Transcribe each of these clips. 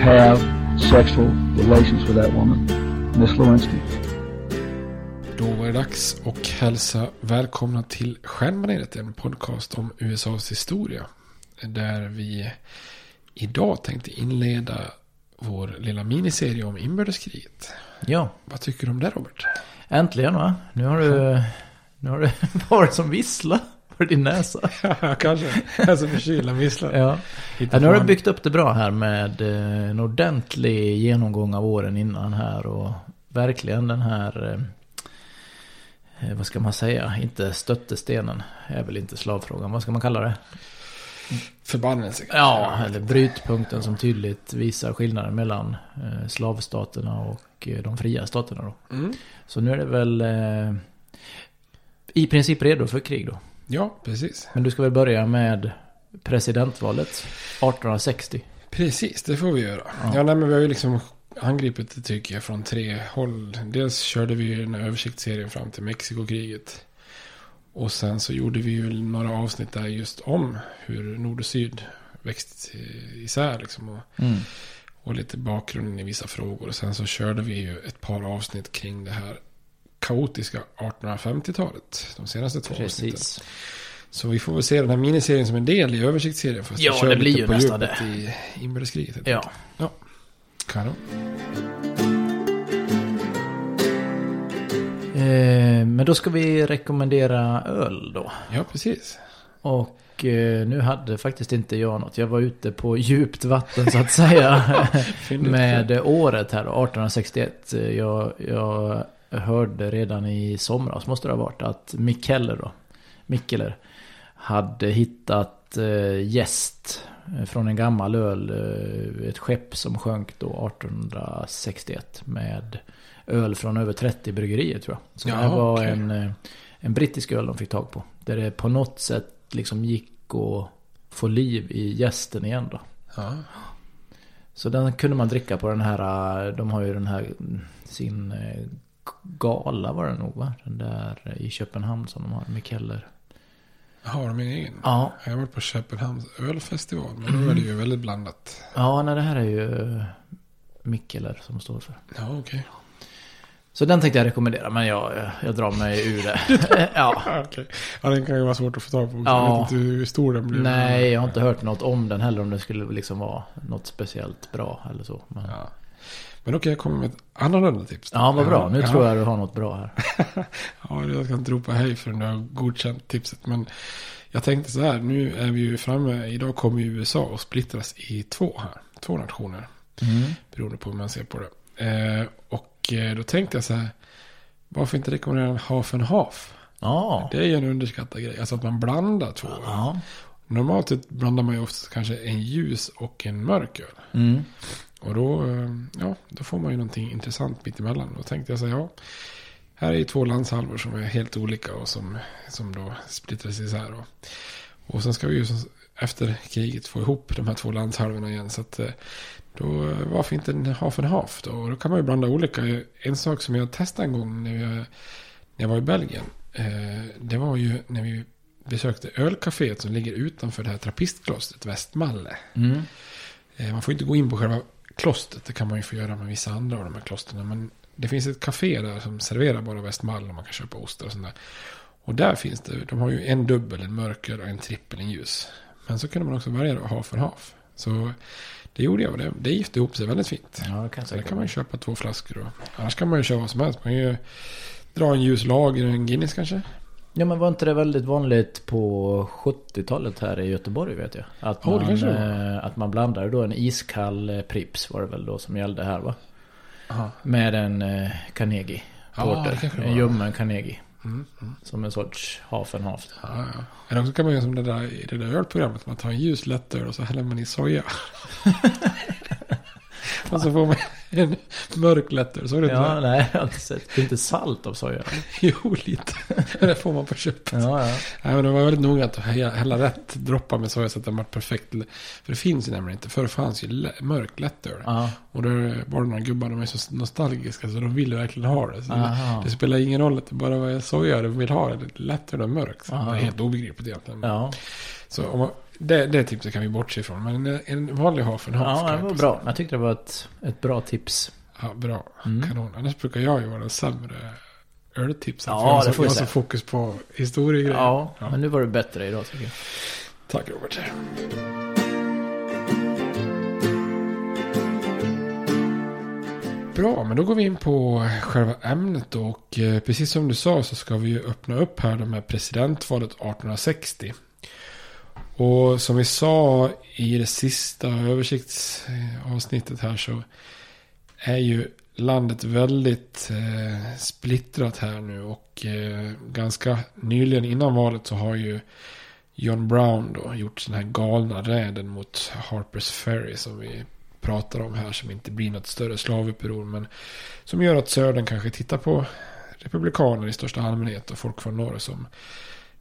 have sexual relations with that woman, Miss Lewinsky. Då var det dags och hälsa välkomna till Stjärnbaneret, en podcast om USAs historia. Där vi idag tänkte inleda vår lilla miniserie om inbördeskriget. Ja, Vad tycker du om det Robert? äntligen va? Nu har du, nu har du varit som vissla för din näsa. Ja, kanske. Alltså förkyld, visslar. Ja. Ja, nu har du byggt upp det bra här med eh, en ordentlig genomgång av åren innan här och verkligen den här, eh, vad ska man säga, inte stöttestenen är väl inte slavfrågan, vad ska man kalla det? Förbannelse. Ja, eller brytpunkten som tydligt visar skillnaden mellan eh, slavstaterna och eh, de fria staterna då. Mm. Så nu är det väl eh, i princip redo för krig då. Ja, precis. Men du ska väl börja med presidentvalet 1860. Precis, det får vi göra. Ja, Ja. nej, men vi har ju liksom angripit det tycker jag från tre håll. Dels körde vi den här översiktsserien fram till Mexikokriget. Och sen så gjorde vi ju några avsnitt där just om hur nord och syd växte isär liksom. Och, Mm. och lite bakgrunden i vissa frågor. Och sen så körde vi ju ett par avsnitt kring det här kaotiska 1850-talet. De senaste två avsnitten. Precis. Så vi får väl se den här miniserien som en del i översiktsserien. Fast Ja, det blir ju på nästan det. i inbördeskriget. Ja. ja. Kanon. Eh, men då ska vi rekommendera öl då. Ja, precis. Och eh, nu hade faktiskt inte jag något. Jag var ute på djupt vatten så att säga. med året här, 1861. Jag, jag hörde redan i somras, måste det ha varit, att Mikkeller då, Mikkeller, hade hittat eh, gäst från en gammal öl. Eh, ett skepp som sjönk då 1861 med öl från över 30 bryggerier tror jag. Så Ja, det här var okej. en, eh, en brittisk öl de fick tag på. Där det på något sätt liksom gick att få liv i gästen igen då. Ja. Så den kunde man dricka på den här, de har ju den här, mm, sin gala var det nog va? Den där i Köpenhamn som de har, Mikkeller. Har de en egen? Ja. Jag har varit på Köpenhamns ölfestival. Men då är det ju väldigt blandat. Ja, nej det här är ju eh, Mikkeller som står för. Ja, okej. Så den tänkte jag rekommendera, men jag, jag drar mig ur det. ja. Okej. Ja, den kan ju vara svårt att få tag på också. Ja. Jag vet inte hur stor den blir. Nej, jag har inte hört något om den heller. Om det skulle liksom vara något speciellt bra eller så. Men... Ja, Ja. Men okej, jag kommer med ett annorlunda tips. då. vad bra. Nu ja. tror jag du har något bra här. Ja, jag ska inte ropa hej förrän du har godkänt tipset. Men jag tänkte så här, nu är vi ju framme, idag kommer ju USA att splittras i två här. Två nationer. Mm. Beroende på hur man ser på det. Eh, och eh, då tänkte jag så här, varför inte rekommendera en half and half? Ja. Det är ju en underskattad grej, alltså att man blandar två. Ja. Normalt blandar man ju ofta kanske en ljus och en mörk öl. Mm. Och då, eh, ja, då får man ju någonting intressant mitt emellan. Då tänkte jag så här, ja, här är ju två landshalvor som är helt olika och som, som då splittras isär. Och, och sen ska vi ju efter kriget få ihop de här två landshalvorna igen. Så att eh, då, eh, varför inte en half and half då? Och då kan man ju blanda olika. En sak som jag testade en gång när jag, när jag var i Belgien. Eh, det var ju när vi besökte ölcaféet som ligger utanför det här trappistklostret Västmalle. Mm. Eh, Man får inte gå in på själva klostret. Det kan man ju få göra med vissa andra av de här klostren. Men det finns ett café där som serverar bara Västmall och man kan köpa ostar och sånt där. Och där finns det, de har ju en dubbel, en mörker och en trippel, en ljus. Men så kunde man också välja då half and half. Så det gjorde jag och det, det gifte ihop sig väldigt fint. Ja, det kan Så där kan man ju köpa två flaskor då. Annars kan man ju köra vad som helst. Man kan ju dra en ljus lager, en Guinness kanske. Ja men var inte det väldigt vanligt på 70-talet här i Göteborg vet jag? Att man, var. eh, att man blandade då en iskall eh, Prips var det väl då som gällde här va? Aha. Med en eh, Carnegie Porter. det en ljummen Carnegie. Mm, mm. Som en sorts half and half. Ja, ja. Eller också kan man göra som det där i det där ölprogrammet. Man tar en ljus lättöl och så häller man i soja. och så får man en mörk lättöl. Så är det inte Ja, det? nej jag har inte sett. Det är inte salt av soja. Jo, lite. det får man på köpet. Ja, ja. Nej, men det var väldigt noga att hälla rätt droppar med soja så att den var perfekt. För det finns ju nämligen inte. Förr fanns ju mörk lättöl. ja. Och då var det några gubbar, de är så nostalgiska så de ville verkligen ha det. Så det, Aha. det spelar ingen roll att det bara var soja de vill ha. Det lättöl och mörk. Så Aha. det är helt obegripligt egentligen. Ja, Så om man, det, det tipset kan vi bortse ifrån. Men en, en vanlig half. ja det var bra. Jag tyckte det var ett, ett bra tips. Ja, bra. Mm. Kanon. Annars brukar jag ju vara den sämre öltipsen. Ja, för jag det får vi jag så fokus på historiegrejer. Ja, Ja. men nu var det bättre idag tycker jag. Tack Robert. Bra, men då går vi in på själva ämnet. Och eh, precis som du sa så ska vi ju öppna upp här de här presidentvalet 1860. Och som vi sa i det sista översiktsavsnittet här så är ju landet väldigt eh, splittrat här nu. Och eh, ganska nyligen innan valet så har ju John Brown då gjort den här galna räden mot Harpers Ferry som vi pratar om här som inte blir något större slavuppror men som gör att Södern kanske tittar på republikaner i största allmänhet och folk från norr som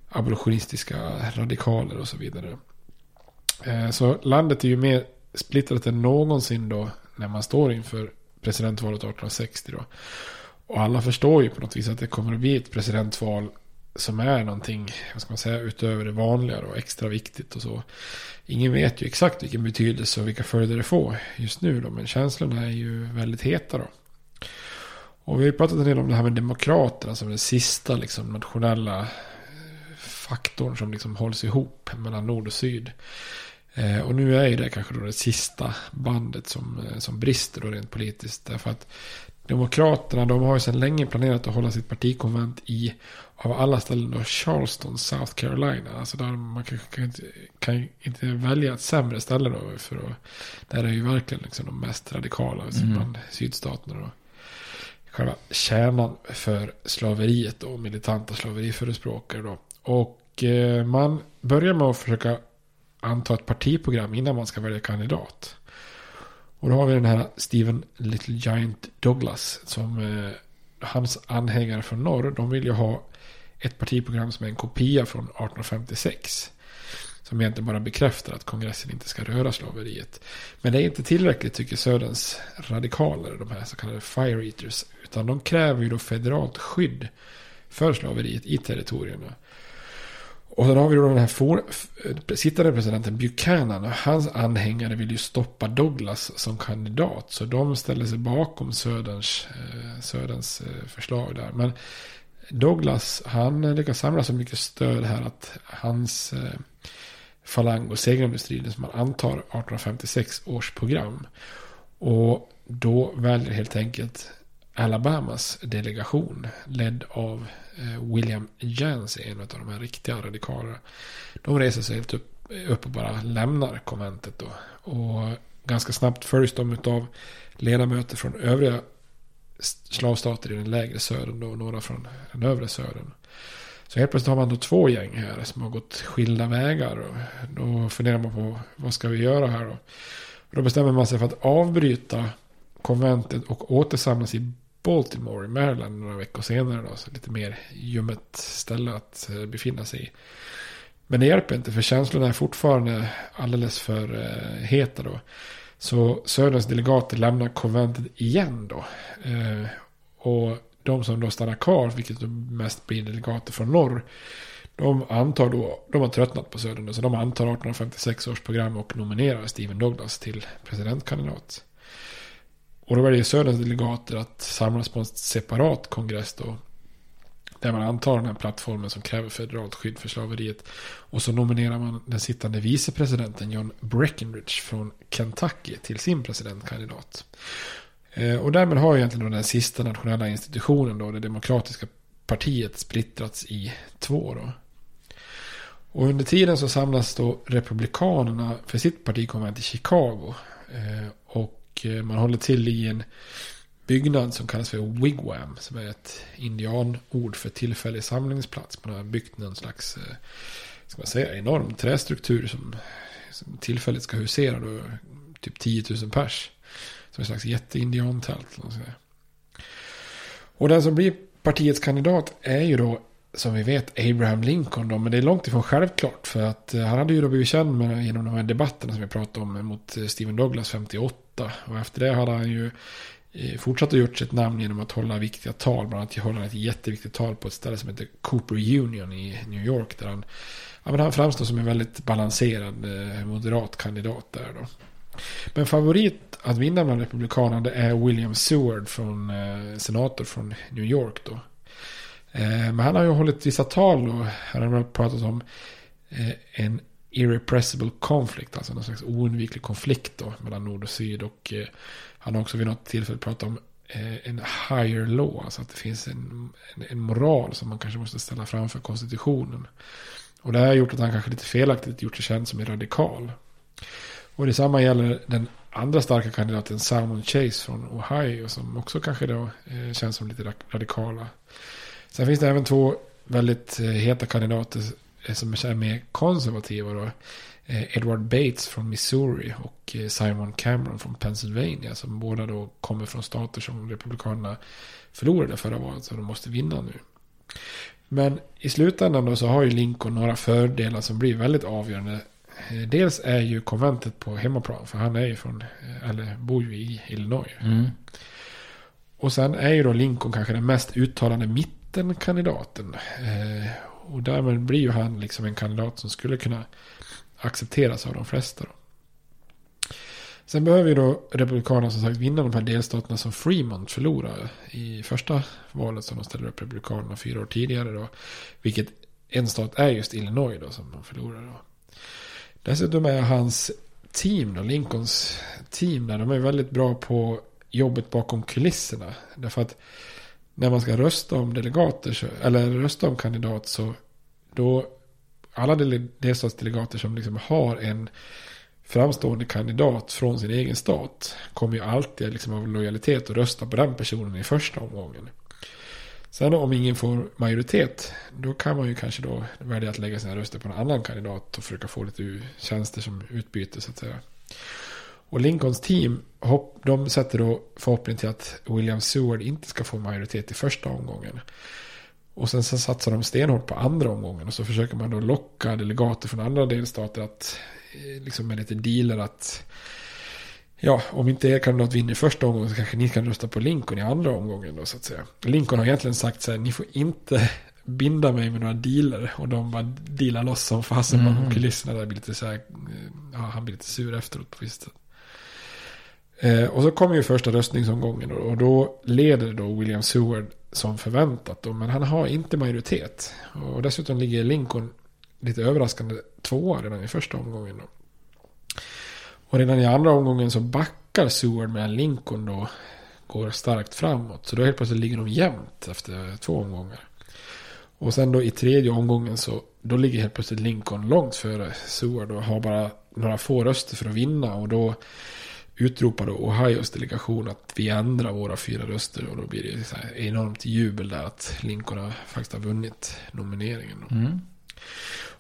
abolitionistiska radikaler och så vidare. Eh, så landet är ju mer splittrat än någonsin då när man står inför presidentvalet 1860 då. Och alla förstår ju på något vis att det kommer att bli ett presidentval som är någonting, vad ska man säga, utöver det vanliga och extra viktigt och så. Ingen vet ju exakt vilken betydelse och vilka följder det får just nu då, men känslorna är ju väldigt heta då. Och vi har ju pratat en del om det här med demokraterna som den sista liksom nationella faktorn som liksom hålls ihop mellan nord och syd. Eh, och nu är ju det kanske då det sista bandet som, eh, som brister då rent politiskt. Därför att Demokraterna de har ju sedan länge planerat att hålla sitt partikonvent i av alla ställen då Charleston, South Carolina. Alltså där man kan, kan, inte, kan inte välja ett sämre ställe då. För att, där är ju verkligen liksom de mest radikala mm. bland sydstaterna då. Själva kärnan för slaveriet då, militanta slaveriförespråkare då. Och Eh, man börjar med att försöka anta ett partiprogram innan man ska välja kandidat. Och då har vi den här Stephen Little Giant Douglas som eh, hans anhängare från norr, de vill ju ha ett partiprogram som är en kopia från 1856. Som egentligen bara bekräftar att kongressen inte ska röra slaveriet. Men det är inte tillräckligt tycker Söderns radikaler, de här så kallade fire eaters. Utan de kräver ju då federalt skydd för slaveriet i territorierna. Och sen har vi då den här for, sittande presidenten Buchanan. Och hans anhängare vill ju stoppa Douglas som kandidat. Så de ställer sig bakom Söderns, eh, Söderns eh, förslag där. Men Douglas, han lyckas samla så mycket stöd här att hans eh, falang och segrade striden som man antar 1856 års program. Och då väljer helt enkelt Alabamas delegation ledd av eh, William Jans, en av de här riktiga radikalerna. De reser sig helt upp, upp och bara lämnar konventet då. Och ganska snabbt följs de av ledamöter från övriga slavstater i den lägre södern och några från den övre södern. Så helt plötsligt har man då två gäng här som har gått skilda vägar. Och då funderar man på vad ska vi göra här då? Och då bestämmer man sig för att avbryta konventet och återsamlas i Baltimore i Maryland några veckor senare. Då, så lite mer ljummet ställe att eh, befinna sig i. Men det hjälper inte för känslorna är fortfarande alldeles för eh, heta då. Så Söderns delegater lämnar konventet igen då. Eh, och de som då stannar kvar, vilket mest blir delegater från norr. De antar då, de har tröttnat på Södern. Så de antar 1856 års program och nominerar Stephen Douglas till presidentkandidat. Och då väljer Söderns delegater att samlas på en separat kongress då. Där man antar den här plattformen som kräver federalt skydd för slaveriet. Och så nominerar man den sittande vicepresidenten John Breckinridge från Kentucky till sin presidentkandidat. Eh, och därmed har egentligen den sista nationella institutionen då, det demokratiska partiet, splittrats i två. Då. Och under tiden så samlas då republikanerna för sitt partikonvent i Chicago. Eh, och eh, man håller till i en byggnad som kallas för wigwam. Som är ett indianord för tillfällig samlingsplats. Man har byggt någon slags, eh, ska man säga, enorm trästruktur som, som tillfälligt ska husera då, typ 10 000 pers. Som en slags jätteindiantält. Och den som blir partiets kandidat är ju då som vi vet Abraham Lincoln då, men det är långt ifrån självklart för att eh, han hade ju då blivit känd med, genom de här debatterna som vi pratade om mot Stephen Douglas 58 och efter det hade han ju eh, fortsatt att gjort sitt namn genom att hålla viktiga tal, bland annat hålla ett jätteviktigt tal på ett ställe som heter Cooper Union i New York där han, ja, men han framstår som en väldigt balanserad eh, moderat kandidat där då. Men favorit att vinna bland republikanerna är William Seward från eh, senator från New York då. Eh, men han har ju hållit vissa tal och här har man pratat om eh, en irrepressible conflict, alltså någon slags oundviklig konflikt då mellan nord och syd. Och eh, han har också vid något tillfälle pratat om eh, en higher law, alltså att det finns en, en, en, moral som man kanske måste ställa framför konstitutionen. Och det här har gjort att han kanske lite felaktigt gjort sig känd som en radikal. Och detsamma gäller den andra starka kandidaten Salmon Chase från Ohio som också kanske då eh, känns som lite radikala. Sen finns det även två väldigt eh, heta kandidater som är mer konservativa. Då. Eh, Edward Bates från Missouri och Simon Cameron från Pennsylvania. Som båda då kommer från stater som Republikanerna förlorade förra valet. Så de måste vinna nu. Men i slutändan då så har ju Lincoln några fördelar som blir väldigt avgörande. Dels är ju konventet på hemmaplan. För han är ju från, eller bor ju i Illinois. Mm. Och sen är ju då Lincoln kanske den mest uttalade mitt mittenkandidaten. Och därmed blir ju han liksom en kandidat som skulle kunna accepteras av de flesta. Då. Sen behöver ju då Republikanerna som sagt vinna de här delstaterna som Fremont förlorade i första valet som de ställer upp Republikanerna fyra år tidigare. Då, vilket en stat är just Illinois då som de förlorade. Då. Dessutom är hans team, då, Lincolns team, där, de är väldigt bra på jobbet bakom kulisserna. Därför att när man ska rösta om delegater, eller rösta om kandidat så då alla delstatsdelegater som liksom har en framstående kandidat från sin egen stat kommer ju alltid liksom av lojalitet att rösta på den personen i första omgången. Sen om ingen får majoritet, då kan man ju kanske då välja att lägga sina röster på en annan kandidat och försöka få lite tjänster som utbyte så att säga. Och Lincolns team, de sätter då förhoppning till att William Seward inte ska få majoritet i första omgången. Och sen så satsar de stenhårt på andra omgången. Och så försöker man då locka delegater från andra delstater att, eh, liksom med lite dealer att, ja, om inte er kandidat vinner i första omgången så kanske ni kan rösta på Lincoln i andra omgången då så att säga. Lincoln har egentligen sagt så här, ni får inte binda mig med några dealer. Och de bara dealar loss som fasen mm. bakom kulisserna. Där blir lite så här, eh, ja, han blir lite sur efteråt på visst sätt. Eh, och så kommer ju första röstningsomgången och då leder då William Seward som förväntat. Då, men han har inte majoritet. Och dessutom ligger Lincoln lite överraskande tvåa redan i första omgången. Då. Och redan i andra omgången så backar Seward medan Lincoln då går starkt framåt. Så då helt plötsligt ligger de jämnt efter två omgångar. Och sen då i tredje omgången så då ligger helt plötsligt Lincoln långt före Seward och har bara några få röster för att vinna. Och då utropade Ohios delegation att vi ändrar våra fyra röster. Och då blir det så enormt jubel där att Lincoln faktiskt har vunnit nomineringen. Mm.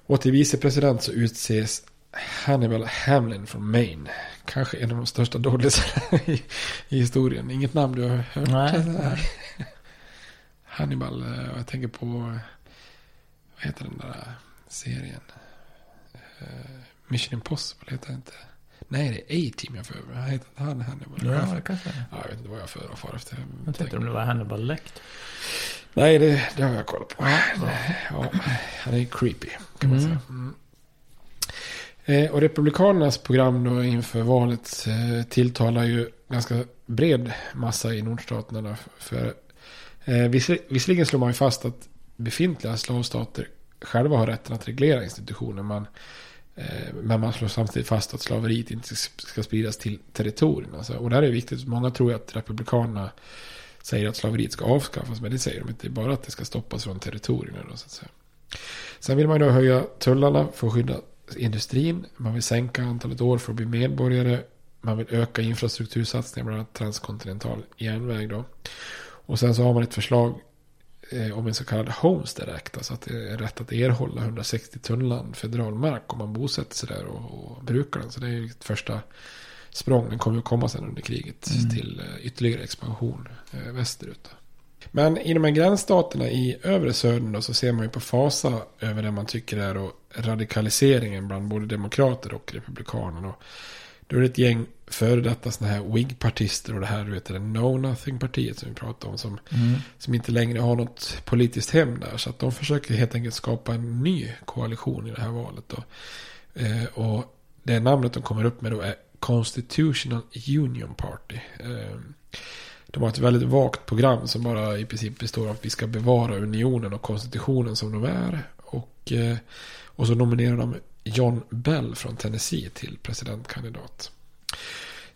Och till vicepresident så utses Hannibal Hamlin från Maine. Kanske en av de största dålisarna i, i historien. Inget namn du har hört? Nej. Hannibal, eh, jag tänker på, vad heter den där serien? Eh, Mission Impossible heter det inte. Nej, det är A-Team jag för mig. Heter han Hannibal? Ja, det kanske ja, Jag vet inte vad jag för och far efter. Jag tänkte om det var Hannibal Lekt. Nej, det, det har jag kollat på. Ja, han är creepy, kan man mm. säga. Mm. Eh, och Republikanernas program då inför valet eh, tilltalar ju ganska bred massa i nordstaterna. För, eh, visserligen slår man ju fast att befintliga slavstater själva har rätten att reglera institutioner. Man Eh, Eh, men man slår samtidigt fast att slaveriet inte ska spridas till territorierna. Alltså. Och det här är viktigt. Många tror att republikanerna säger att slaveriet ska avskaffas. Men det säger de inte. Bara att det ska stoppas från territorierna. Då, så att säga. Sen vill man då höja tullarna för att skydda industrin. Man vill sänka antalet år för att bli medborgare. Man vill öka infrastruktursatsningar, bland annat transkontinental järnväg. Då. Och sen så har man ett förslag om en så kallad Homestead Act. Alltså att det är rätt att erhålla 160 tunnland federal mark om man bosätter sig där och, och brukar den. Så det är ju ett första språng. Den kommer ju komma sen under kriget mm. till eh, ytterligare expansion eh, västerut. Men i de här gränsstaterna i övre södern då, så ser man ju på fasa över det man tycker är då radikaliseringen bland både demokrater och republikaner. Och då är det ett gäng före detta sådana här Whig-partister och det här du vet det No Nothing-partiet som vi pratade om. Som, mm. som inte längre har något politiskt hem där. Så att de försöker helt enkelt skapa en ny koalition i det här valet. Då. Eh, och det namnet de kommer upp med då är Constitutional Union Party. Eh, de har ett väldigt vagt program som bara i princip består av att vi ska bevara unionen och konstitutionen som de är. Och, eh, och så nominerar de John Bell från Tennessee till presidentkandidat.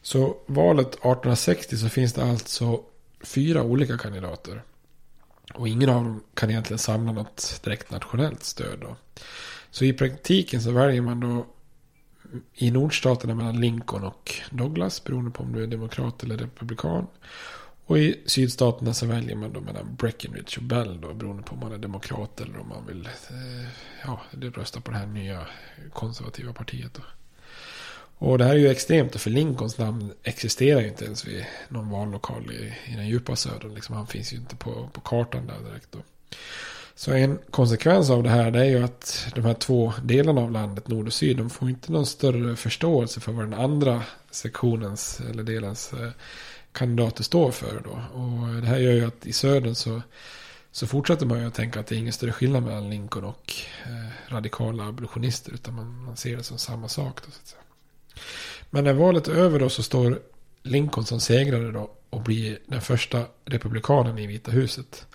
Så valet 1860 så finns det alltså fyra olika kandidater. Och ingen av dem kan egentligen samla något direkt nationellt stöd. Då. Så i praktiken så väljer man då i nordstaterna mellan Lincoln och Douglas. Beroende på om du är demokrat eller republikan. Och i sydstaterna så väljer man då mellan Breckinridge och Bell då, beroende på om man är demokrat eller om man vill eh, ja, rösta på det här nya konservativa partiet. Då. Och det här är ju extremt, för Lincolns namn existerar ju inte ens vid någon vallokal i, i den djupa södern. Liksom, han finns ju inte på, på kartan där direkt. Då. Så en konsekvens av det här det är ju att de här två delarna av landet, nord och syd, de får inte någon större förståelse för vad den andra sektionens eller delens eh, kandidater står för. Då. Och det här gör ju att i södern så, så fortsätter man ju att tänka att det är ingen större skillnad mellan Lincoln och eh, radikala abolitionister. Utan man, man, ser det som samma sak. Då, så att säga. Men när valet är över då så står Lincoln som segrare då och blir den första republikanen i Vita huset.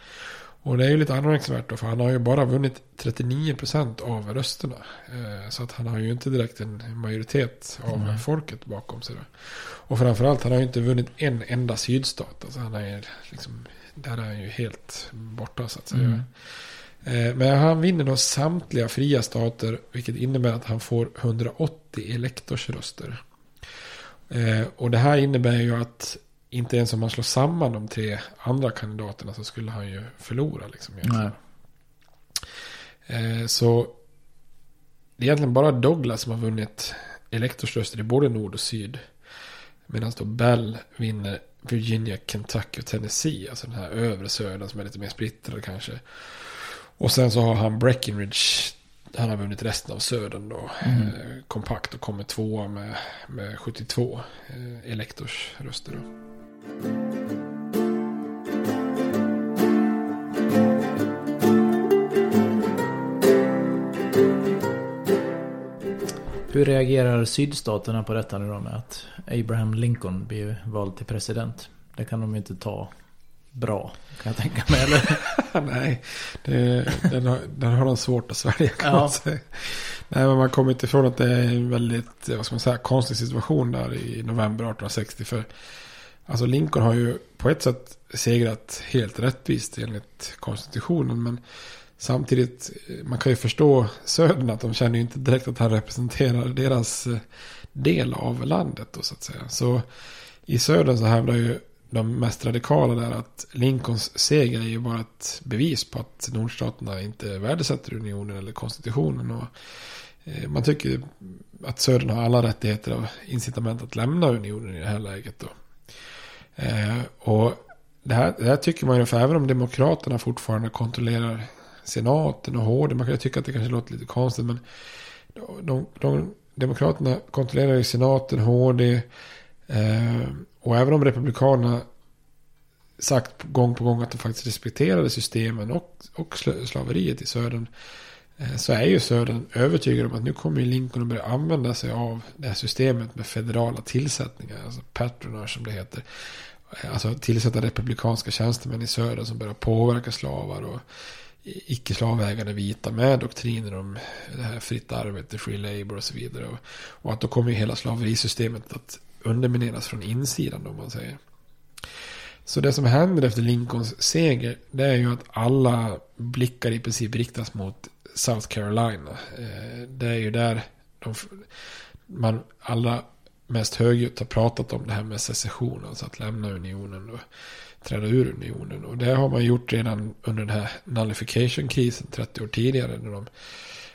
Och det är ju lite anmärkningsvärt då, för han har ju bara vunnit 39% av rösterna. Eh, så att han har ju inte direkt en majoritet av Nej. folket bakom sig. Då. Och framförallt, han har ju inte vunnit en enda sydstat. Alltså han är liksom, där är han ju helt borta så att säga. Mm. Eh, Men han vinner då samtliga fria stater, vilket innebär att han får 180 elektorsröster. Eh, Och det här innebär ju att inte ens om man slår samman de tre andra kandidaterna så skulle han ju förlora. Liksom. Eh, Så det är egentligen bara Douglas som har vunnit elektorsröster i både nord och syd. Medan då Bell vinner Virginia, Kentucky och Tennessee. Alltså den här övre södern som är lite mer splittrad kanske. Och sen så har han Breckinridge. Han har vunnit resten av södern då. Mm. Eh, kompakt och kommer tvåa med, med 72 eh, elektorsröster då. Hur reagerar sydstaterna på detta nu då med att Abraham Lincoln blir vald till president? Det kan de ju inte ta bra, kan jag tänka mig. Eller? Nej, det, den, har, den har de svårt att svälja kan Ja. man säga. Nej, men man kommer inte ifrån att det är en väldigt, vad ska man säga, konstig situation där i november 1860. För alltså Lincoln har ju på ett sätt segrat helt rättvist enligt konstitutionen. Men samtidigt, man kan ju förstå södern att de känner ju inte direkt att han representerar deras eh, del av landet då så att säga. Så i södern så hävdar ju de mest radikala där att Lincolns seger är ju bara ett bevis på att nordstaterna inte värdesätter unionen eller konstitutionen. Och eh, man tycker att södern har alla rättigheter och incitament att lämna unionen i det här läget. Då. Eh, och det här, det här tycker man ju, för även om demokraterna fortfarande kontrollerar senaten och HD, man kan ju tycka att det kanske låter lite konstigt, men de, de, de, demokraterna kontrollerar ju senaten, HD, eh, och även om republikanerna sagt gång på gång att de faktiskt respekterade systemen och, och slaveriet i södern. eh, Så är ju södern övertygad om att nu kommer ju Lincoln att börja använda sig av det här systemet med federala tillsättningar. Alltså patronage som det heter. Eh, alltså tillsätta republikanska tjänstemän i södern som börjar påverka slavar och icke-slavägande vita med doktriner om det här fritt arbete, free labor och så vidare. Och, och att då kommer ju hela slaverisystemet att undermineras från insidan om man säger. Så det som händer efter Lincolns seger det är ju att alla blickar i princip riktas mot South Carolina. Eh, det är ju där de, man allra mest högljutt har pratat om det här med secession, alltså att lämna unionen och träda ur unionen. Och det har man gjort redan under den här nullification-krisen 30 år tidigare när de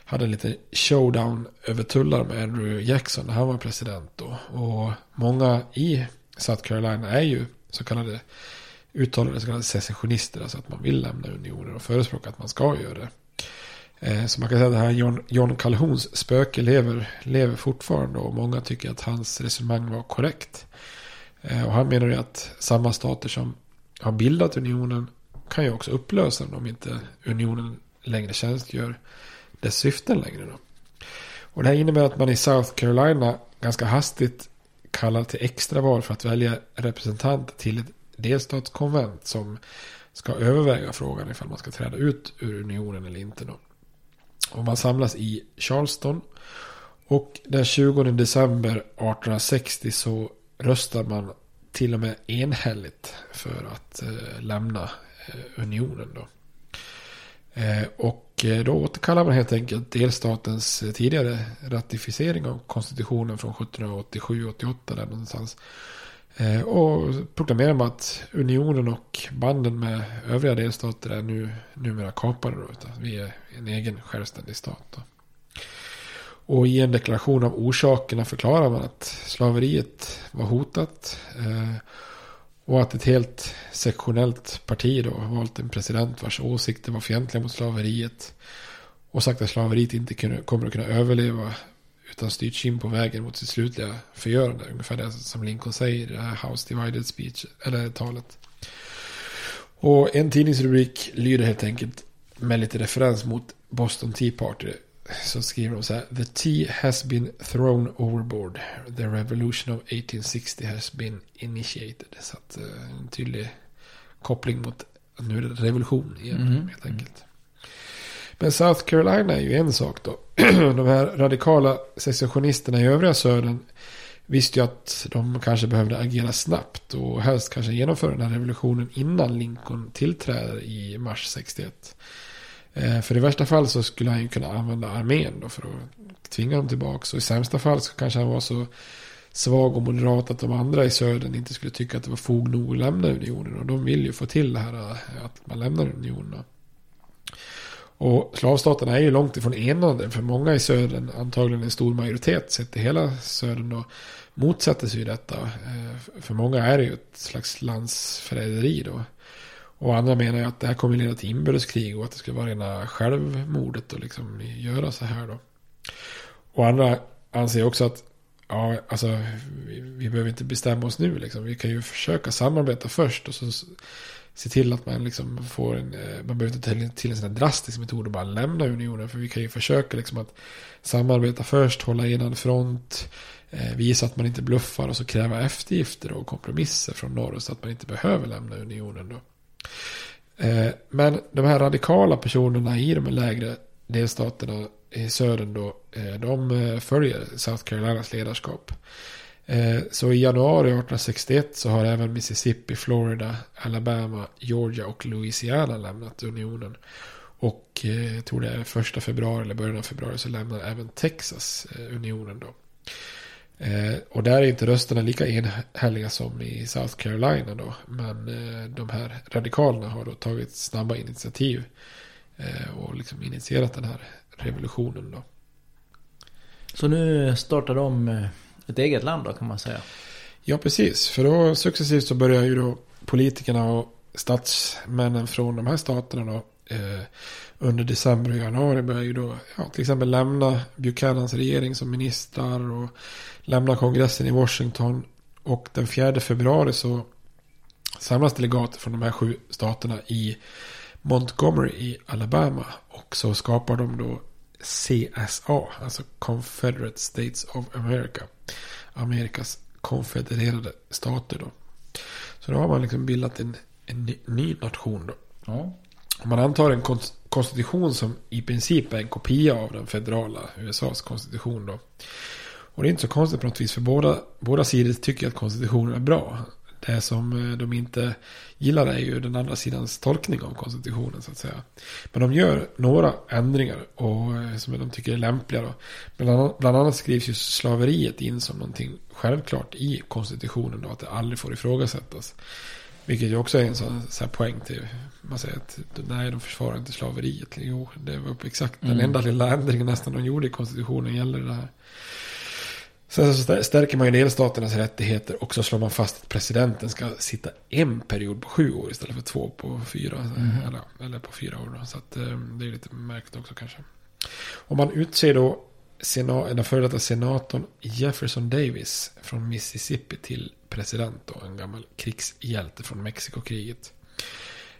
hade en liten showdown över tullar med Andrew Jackson när han var president då. Och många i South Carolina är ju så kallade uttalade så kallade secessionister, alltså att man vill lämna unionen och förespråkar att man ska göra det. Eh, så man kan säga att det här John, John Calhouns spöke lever, lever fortfarande och många tycker att hans resonemang var korrekt. Eh, och han menar ju att samma stater som har bildat unionen kan ju också upplösa den om inte unionen längre tjänstgör dess syften längre. Då. Och det här innebär att man i South Carolina ganska hastigt kallar till extraval för att välja representant till ett delstatskonvent som ska överväga frågan ifall man ska träda ut ur unionen eller inte. Då. Och man samlas i Charleston. Och den 20 december 1860 så röstar man till och med enhälligt för att eh, lämna eh, unionen. Då. Eh, och eh, då återkallar man helt enkelt delstatens eh, tidigare ratificering av konstitutionen från 1787-88 där någonstans. Och proklamerar man att unionen och banden med övriga delstater är nu numera kapade. Då, utan vi är en egen självständig stat. Då. Och i en deklaration av orsakerna förklarar man att slaveriet var hotat. Eh, och att ett helt sektionellt parti då valt en president vars åsikter var fientliga mot slaveriet. Och sagt att slaveriet inte kunde, kommer att kunna överleva utan styrts in på vägen mot sitt slutliga förgörande. Ungefär det som Lincoln säger i det här House Divided Speech, eller talet. Och en tidningsrubrik lyder helt enkelt med lite referens mot Boston Tea Party. Så skriver de så här. The tea has been thrown overboard. The revolution of 1860 has been initiated. Så att eh, en tydlig koppling mot att nu är det revolution igen mm. helt enkelt. Men South Carolina är ju en sak då. de här radikala secessionisterna i övriga södern visste ju att de kanske behövde agera snabbt och helst kanske genomföra den här revolutionen innan Lincoln tillträder i mars 61. Eh, för i värsta fall så skulle han ju kunna använda armén då för att tvinga dem tillbaka. Och i sämsta fall så kanske han var så svag och moderat att de andra i södern inte skulle tycka att det var fog nog att lämna unionen. Och de vill ju få till det här eh, att man lämnar unionen. Och slavstaterna är ju långt ifrån enade. För många i södern, antagligen en stor majoritet sett i hela södern då, motsätter sig ju detta. Eh, för många är det ju ett slags landsförräderi då. Och andra menar ju att det här kommer leda till inbördeskrig och att det skulle vara rena självmordet och liksom göra så här då. Och andra anser också att ja, alltså, vi, vi behöver inte bestämma oss nu liksom. Vi kan ju försöka samarbeta först och så se till att man liksom får en, eh, man behöver inte ta till en sån här drastisk metod och bara lämna unionen. För vi kan ju försöka liksom att samarbeta först, hålla enad front, eh, visa att man inte bluffar och så kräva eftergifter och kompromisser från norr så att man inte behöver lämna unionen då. Eh, men de här radikala personerna i de lägre delstaterna i södern då, eh, de eh, följer South Carolinas ledarskap. Så i januari 1861 så har även Mississippi, Florida, Alabama, Georgia och Louisiana lämnat unionen. Och jag tror det är första februari eller början av februari så lämnar även Texas unionen då. Och där är inte rösterna lika enhälliga som i South Carolina då. Men de här radikalerna har då tagit snabba initiativ. Och liksom initierat den här revolutionen då. Så nu startar de ett eget land då kan man säga. Ja, precis. För då successivt så börjar ju då politikerna och statsmännen från de här staterna då eh, under december och januari börjar ju då ja, till exempel lämna Buchanans regering som ministrar och lämna kongressen i Washington. Och den 4 februari så samlas delegater från de här sju staterna i Montgomery i Alabama. Och så skapar de då CSA, alltså Confederate States of America. Amerikas konfedererade stater då. Så då har man liksom bildat en, en ny, ny nation då. Ja. Man antar en konstitution som i princip är en kopia av den federala USAs konstitution då. Och det är inte så konstigt på något vis för båda, båda sidor tycker att konstitutionen är bra. Det som eh, de inte gillar är ju den andra sidans tolkning av konstitutionen så att säga. Men de gör några ändringar och, eh, som de tycker är lämpliga. Då. Bland, annat, bland annat skrivs ju slaveriet in som någonting självklart i konstitutionen. Då, att det aldrig får ifrågasättas. Vilket ju också är en sån, sån poäng till. Man säger att nej, de försvarar inte slaveriet. Jo, det var exakt den mm. enda lilla ändringen nästan de gjorde i konstitutionen gäller det här. Sen så stärker man ju delstaternas rättigheter och så slår man fast att presidenten ska sitta en period på sju år istället för två på fyra. Mm. Eller, eller, på fyra år. Då. Så att, eh, det är lite märkligt också kanske. Och man utser då den före detta senatorn Jefferson Davis från Mississippi till president. Då, en gammal krigshjälte från Mexikokriget.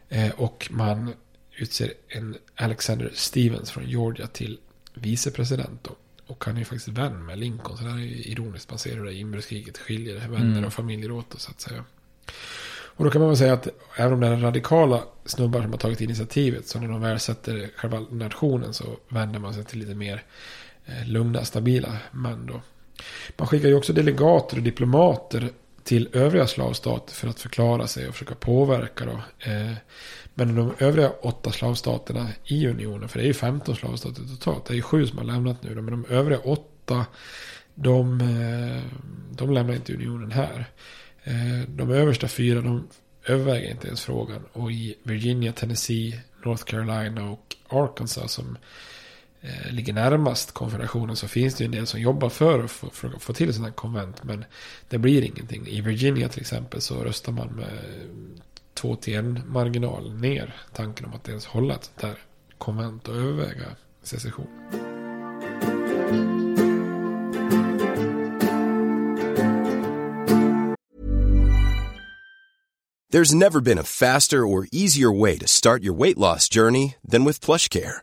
Eh, och man utser en Alexander Stevens från Georgia till vicepresident. Då. Och han är ju faktiskt vän med Lincoln. Så det är ju ironiskt. Man ser hur det inbördeskriget skiljer vänner mm. och familjer åt. Så att säga. Och då kan man väl säga att även om det är radikala snubbar som har tagit initiativet. Så när de väl sätter själva nationen så vänder man sig till lite mer Eh, lugna, stabila män då. Man skickar ju också delegater och diplomater till övriga slavstater för att förklara sig och försöka påverka då. Eh, men de övriga åtta slavstaterna i unionen, för det är ju 15 slavstater totalt, det är ju sju som har lämnat nu, då, men de övriga åtta, de, eh, de lämnar inte unionen här. De översta fyra, de överväger inte ens frågan. Och i Virginia, Tennessee, North Carolina och Arkansas som eh, ligger närmast konfederationen så finns det ju en del som jobbar för att få, för att få till sådana här konvent. Men det blir ingenting. I Virginia till exempel så röstar man med två till en marginal ner tanken om att ens hålla ett sånt här konvent och överväga secession. There's never been a faster or easier way to start your weight loss journey than with plush care.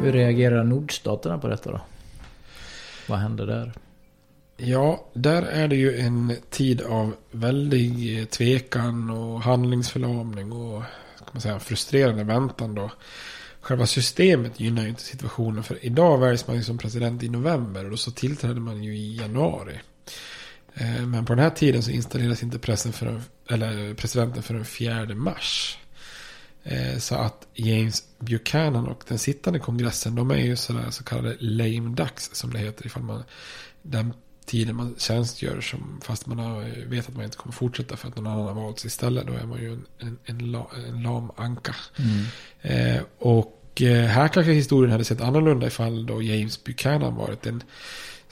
Hur reagerar nordstaterna på detta då? Vad händer där? Ja, där är det ju en tid av väldig tvekan och handlingsförlamning och ska man säga, frustrerande väntan då. Själva systemet gynnar ju inte situationen för idag väljs man ju som president i november och då så tillträder man ju i januari. Eh, men på den här tiden så installeras inte pressen förrän eller presidenten för den 4 mars. Eh, så att James Buchanan och den sittande kongressen de är ju sådär så kallade lame ducks som det heter ifall man den tiden man tjänstgör som fast man har, vet att man inte kommer fortsätta för att någon annan har valts istället. Då är man ju en, en, en, la, en lam anka. Mm. Eh, och eh, här kanske historien hade sett annorlunda ifall då James Buchanan varit en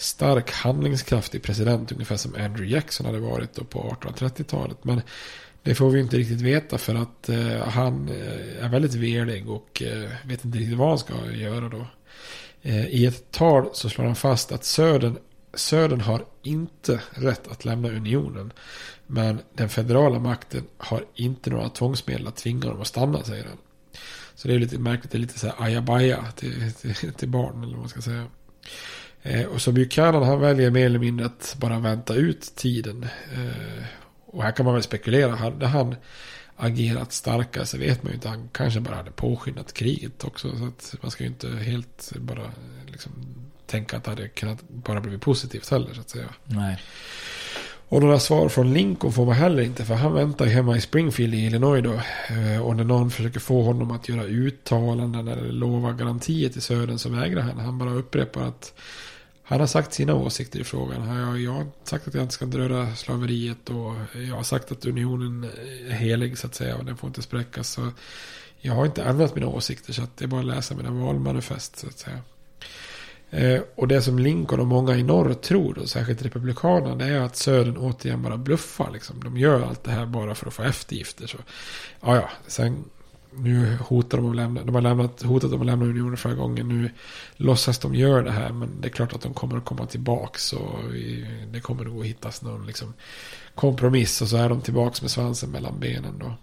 stark handlingskraftig president ungefär som Andrew Jackson hade varit då på 1830-talet. Men det får vi inte riktigt veta för att eh, han eh, är väldigt velig och eh, vet inte riktigt vad han ska göra då. Eh, I ett tal så slår han fast att Södern Södern har inte rätt att lämna unionen. Men den federala makten har inte några tvångsmedel att tvinga dem att stanna, säger han. Så det är lite märkligt, det är lite så här ajabaja till, till, till barn, eller vad man ska säga. Eh, och så Buchanan, han väljer mer eller mindre att bara vänta ut tiden. Eh, och här kan man väl spekulera, hade han agerat starkare så vet man ju inte. Han kanske bara hade påskyndat kriget också. Så att man ska ju inte helt bara liksom tänka att det hade kunnat bara blivit positivt heller så att säga. Nej. Och några svar från Lincoln får man heller inte för han väntar hemma i Springfield i Illinois då. Eh, och när någon försöker få honom att göra uttalanden eller lova garantier till Södern så vägrar han. Han bara upprepar att han har sagt sina åsikter i frågan. Jag, har sagt att jag inte ska röra slaveriet och jag har sagt att unionen är helig så att säga och den får inte spräckas. Så jag har inte ändrat mina åsikter så att det är bara att läsa mina valmanifest så att säga. Eh, och det som Lincoln och många i norr tror, och särskilt republikanerna, det är att södern återigen bara bluffar. Liksom. De gör allt det här bara för att få eftergifter. Så, ja, ja, sen nu hotar de att lämna, de har lämnat, hotat om att lämna unionen förra gången. Nu låtsas de gör det här, men det är klart att de kommer att komma tillbaka. Så det kommer nog att hittas någon liksom, kompromiss och så är de tillbaka med svansen mellan benen då.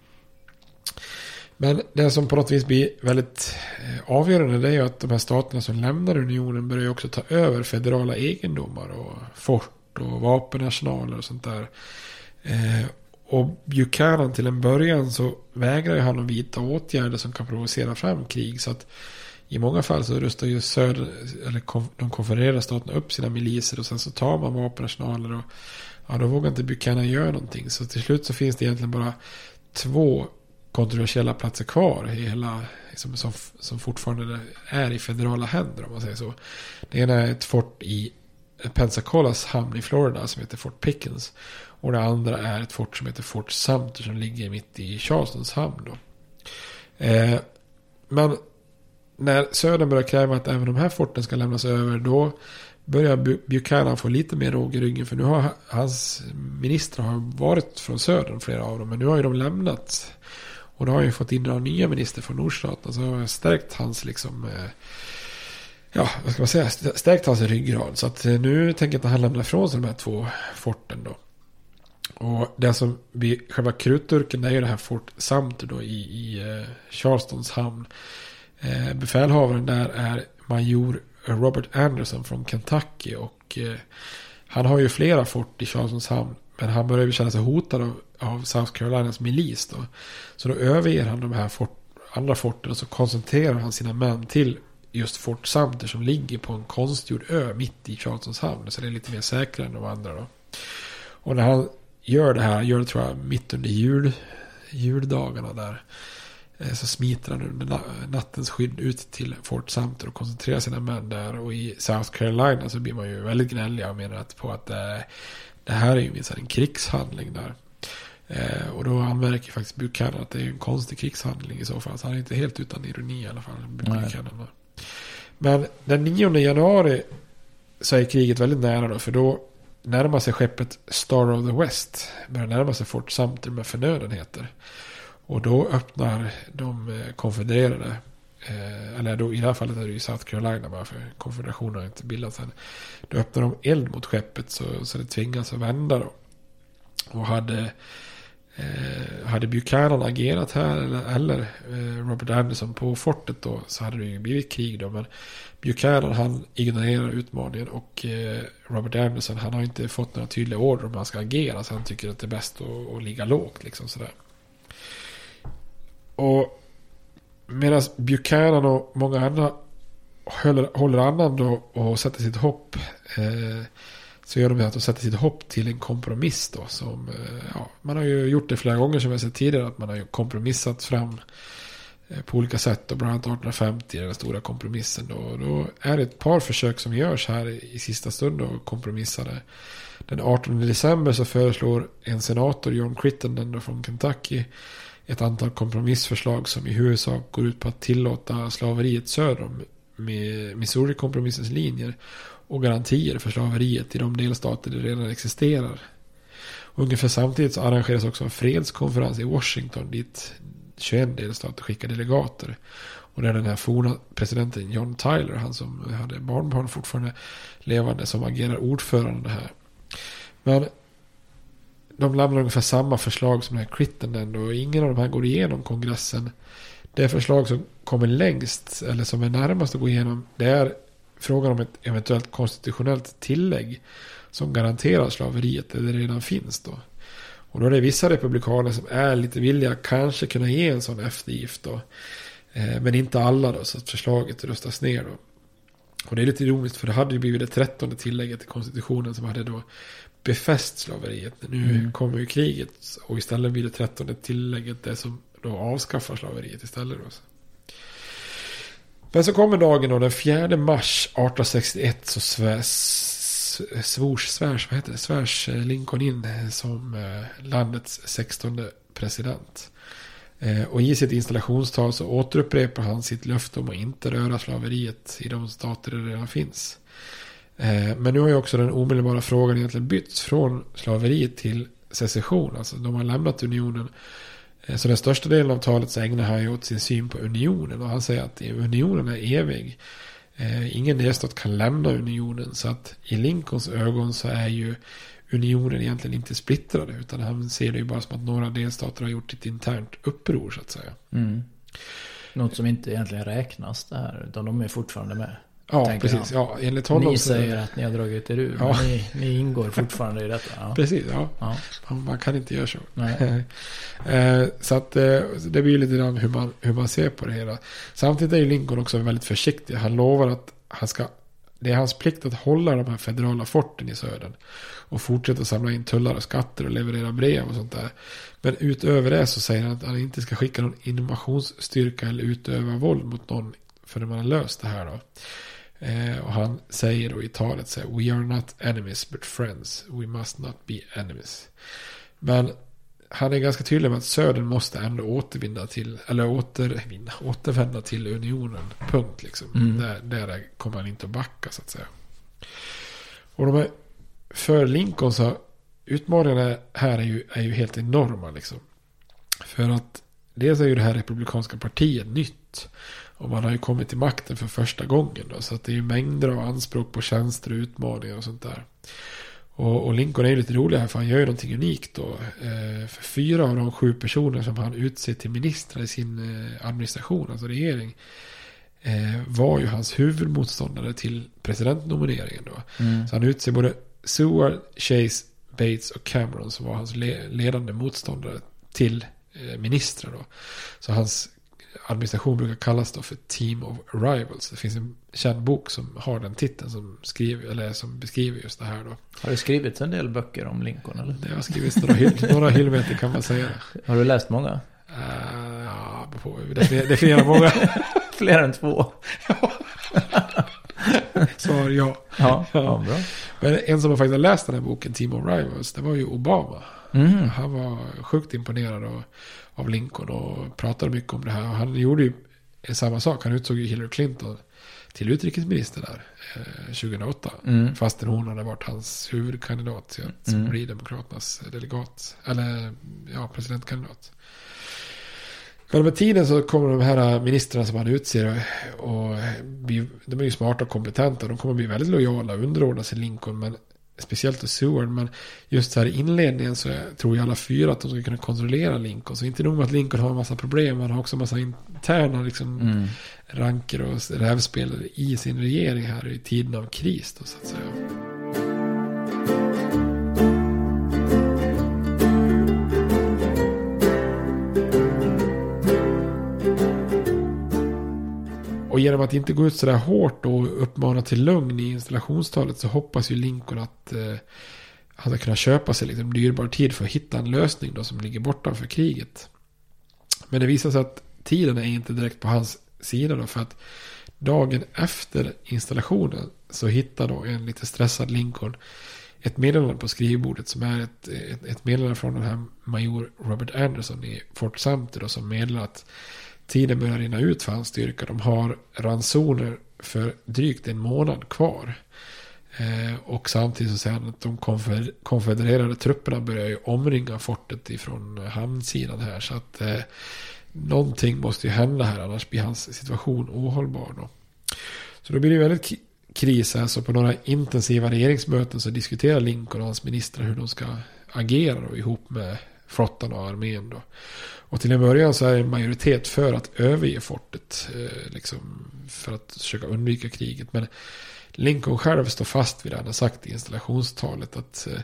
Men det som på något vis blir väldigt eh, avgörande det är ju att de här staterna som lämnar unionen börjar ju också ta över federala egendomar och fort och vapenarsenaler och sånt där. Eh, och Buchanan till en början så vägrar ju han att vidta åtgärder som kan provocera fram krig. Så att i många fall så rustar ju söder, eller de konfererade staterna upp sina miliser och sen så tar man vapenarsenaler och ja, då vågar inte Buchanan göra någonting. Så till slut så finns det egentligen bara två kontroversiella platser kvar i hela, liksom, som, som fortfarande är i federala händer om man säger så. Det ena är ett fort i Pensacola's hamn i Florida som heter Fort Pickens. Och det andra är ett fort som heter Fort Sumter som ligger mitt i Charlestons hamn. Då. Eh, men när Södern börjar kräva att även de här forten ska lämnas över då börjar Buchanan få lite mer råg i ryggen. För nu har hans ministrar har varit från Södern, flera av dem. Men nu har ju de lämnat och då har han ju fått in några nya minister från nordstaterna. Så har stärkt hans liksom... Eh, ja, vad ska man säga? Stärkt hans ryggrad. Så att eh, nu tänker jag inte han lämna ifrån sig de här två forten då. Och det som blir själva krutdurken är ju det här Fort Sumter då i, i eh, Charlestons hamn. Eh, befälhavaren där är major Robert Anderson från Kentucky. Och eh, han har ju flera fort i Charlestons hamn. Men han börjar ju känna sig hotad av, av South Carolinas milis då. Så då överger han de här fort, andra forten och så koncentrerar han sina män till just Fort Sumter som ligger på en konstgjord ö mitt i Charlestons hamn. Så det är lite mer säkrare än de andra då. Och när han gör det här, gör det tror jag mitt under jul, juldagarna där. Eh, så smiter han under na- nattens skydd ut till Fort Sumter och koncentrerar sina män där. Och i South Carolina så blir man ju väldigt gnällig och menar att på att eh, det här är ju minst en krigshandling där. Eh, och då anmärker faktiskt Buchanan att det är en konstig krigshandling i så fall. Så han är inte helt utan ironi i alla fall. Buchanan. Men den 9 januari så är kriget väldigt nära då. För då närmar sig skeppet Star of the West. Börjar närma sig Fort Sumter med förnödenheter. Och då öppnar de eh, konfedererade. Eh, eller då, i det här fallet är det ju South Carolina bara för konfederationen har inte bildats än. Då öppnar de eld mot skeppet så, så det tvingas att vända då. Och hade, eh, hade Buchanan agerat här eller, eller eh, Robert Anderson på fortet då så hade det ju blivit krig då. Men Buchanan han ignorerar utmaningen och eh, Robert Anderson han har inte fått några tydliga order om han ska agera. Så han tycker att det är bäst att, att ligga lågt liksom sådär. Och medan Buchanan och många andra håller, håller annan då och sätter sitt hopp. Eh, så gör de det att de sätter sitt hopp till en kompromiss då. Som, eh, ja, man har ju gjort det flera gånger som jag sett tidigare. Att man har ju kompromissat fram eh, på olika sätt. Och bland annat 1850 den stora kompromissen. Då, då är det ett par försök som görs här i, i sista stund och kompromissade. Den 18 december så föreslår en senator, John Crittenden då från Kentucky ett antal kompromissförslag som i huvudsak går ut på att tillåta slaveriet söder om Missouri-kompromissens linjer och garantier för slaveriet i de delstater det redan existerar. Och ungefär samtidigt så arrangeras också en fredskonferens i Washington dit 21 delstater skickar delegater. Och där den här forna presidenten John Tyler, han som hade barnbarn fortfarande levande, som agerar ordförande här. Men de lämnar ungefär samma förslag som den här Crittenden och ingen av de här går igenom kongressen. Det förslag som kommer längst, eller som är närmast att gå igenom, det är frågan om ett eventuellt konstitutionellt tillägg som garanterar slaveriet där det redan finns då. Och då är det vissa republikaner som är lite villiga kanske kunna ge en sån eftergift då. Eh, men inte alla då, så att förslaget röstas ner då. Och det är lite ironiskt för det hade ju blivit det trettonde tillägget i konstitutionen som hade då befäst slaveriet. Nu Mm. kommer ju kriget och istället blir det trettonde tillägget det som då avskaffar slaveriet istället. Då. Men så kommer dagen då, den 4 mars 1861 så svärs, svors, svärs, vad heter det, svärs eh, Lincoln in eh, som eh, landets 16 president. Och i sitt installationstal så återupprepar han sitt löfte om att inte röra slaveriet i de stater där det redan finns. Men nu har ju också den omedelbara frågan egentligen bytts från slaveriet till secession. Alltså de har lämnat unionen. Eh, så den största delen av talet så ägnar han ju åt sin syn på unionen. Och han säger att unionen är evig. Eh, ingen delstat kan lämna unionen. Så att i Lincolns ögon så är ju unionen egentligen inte splittrade. Utan han ser det ju bara som att några delstater har gjort ett internt uppror så att säga. Mm. Något som inte egentligen räknas det här. Utan de är fortfarande med. Ja, precis. Ja, enligt honom Ni så- säger att ni har dragit er ur. Ja. Men ni, ni ingår fortfarande i detta. Ja. Precis, ja. Ja. Man- Man kan inte göra så. Nej. Eh, så att eh, det blir lite grann hur man, hur man ser på det hela. Samtidigt är ju Lincoln också väldigt försiktig. Han lovar att han ska, det är hans plikt att hålla de här federala forten i södern. Och fortsätta samla in tullar och skatter och leverera brev och sånt där. Men utöver det så säger han att han inte ska skicka någon invasionsstyrka eller utöva våld mot någon förrän man har löst det här då. Eh, och han säger då i talet så här, We are not enemies but friends. We must not be enemies. Men han är ganska tydlig med att södern måste ändå återvinna till, eller återvinna, återvända till unionen. Punkt liksom. Mm. Där, där kommer han inte att backa så att säga. Och de här, för Lincoln så, utmaningarna här är ju, är ju helt enorma liksom. För att dels är ju det här republikanska partiet nytt. Och man har ju kommit till makten för första gången då. Så att det är ju mängder av anspråk på tjänster och utmaningar och sånt där. Och, och Lincoln är ju lite rolig här för han gör ju någonting unikt då. Eh, för fyra av de sju personer som han utser till ministrar i sin eh, administration, alltså regering. Eh, var ju hans huvudmotståndare till presidentnomineringen då. Mm. Så han utser både Seward, Chase, Bates och Cameron som var hans le- ledande motståndare till ministrar då. Så hans administration brukar kallas då för Team of Rivals. Det finns en känd bok som har den titeln som, skriver, eller som beskriver just det här då. Har det skrivits en del böcker om Lincoln eller? Det har skrivits några, några hyllmeter kan man säga. Har du läst många? Uh, ja, på, definiera många. Fler än två. Svar ja. Ja, ja, bra. Men en som har faktiskt läst den här boken, Team of Rivals, det var ju Obama. Mm. Han var sjukt imponerad av, av Lincoln och pratade mycket om det här. Och han gjorde ju samma sak. Han utsåg ju Hillary Clinton till utrikesminister där eh, 2008. Mm. Fastän hon hade varit hans huvudkandidat till att Mm. bli Demokraternas delegat. Eller ja, presidentkandidat. Men med tiden så kommer de här ministrarna som han utser och bli, de är ju smarta och kompetenta. De kommer bli väldigt lojala och underordna sig Lincoln. Men speciellt Seward. Men just här i inledningen så tror ju alla fyra att de ska kunna kontrollera Lincoln. Så inte nog med att Lincoln har en massa problem. Han har också en massa interna liksom, Mm. ranker och rävspel i sin regering här i tiden av kris. Då, så att säga. Och genom att inte gå ut sådär hårt och uppmana till lugn i installationstalet så hoppas ju Lincoln att eh, han ska kunna köpa sig liksom dyrbar tid för att hitta en lösning då som ligger bortanför kriget. Men det visar sig att tiden är inte direkt på hans sida då för att dagen efter installationen så hittar då en lite stressad Lincoln ett meddelande på skrivbordet som är ett, ett, ett meddelande från den här major Robert Anderson i Fort Sumter då, som meddelar att tiden börjar rinna ut för hans styrka. De har ransoner för drygt en månad kvar. Eh, och samtidigt så säger han att de konfer- konfedererade trupperna börjar ju omringa fortet ifrån hamnsidan här. Så att eh, någonting måste ju hända här annars blir hans situation ohållbar. Då. Så då blir det ju väldigt kris här. Så på några intensiva regeringsmöten så diskuterar Lincoln och hans ministrar hur de ska agera då, ihop med flottan och armén. Då. Och till en början så är det en majoritet för att överge fortet. Eh, liksom för att försöka undvika kriget. Men Lincoln själv står fast vid det han har sagt i installationstalet. Att, eh,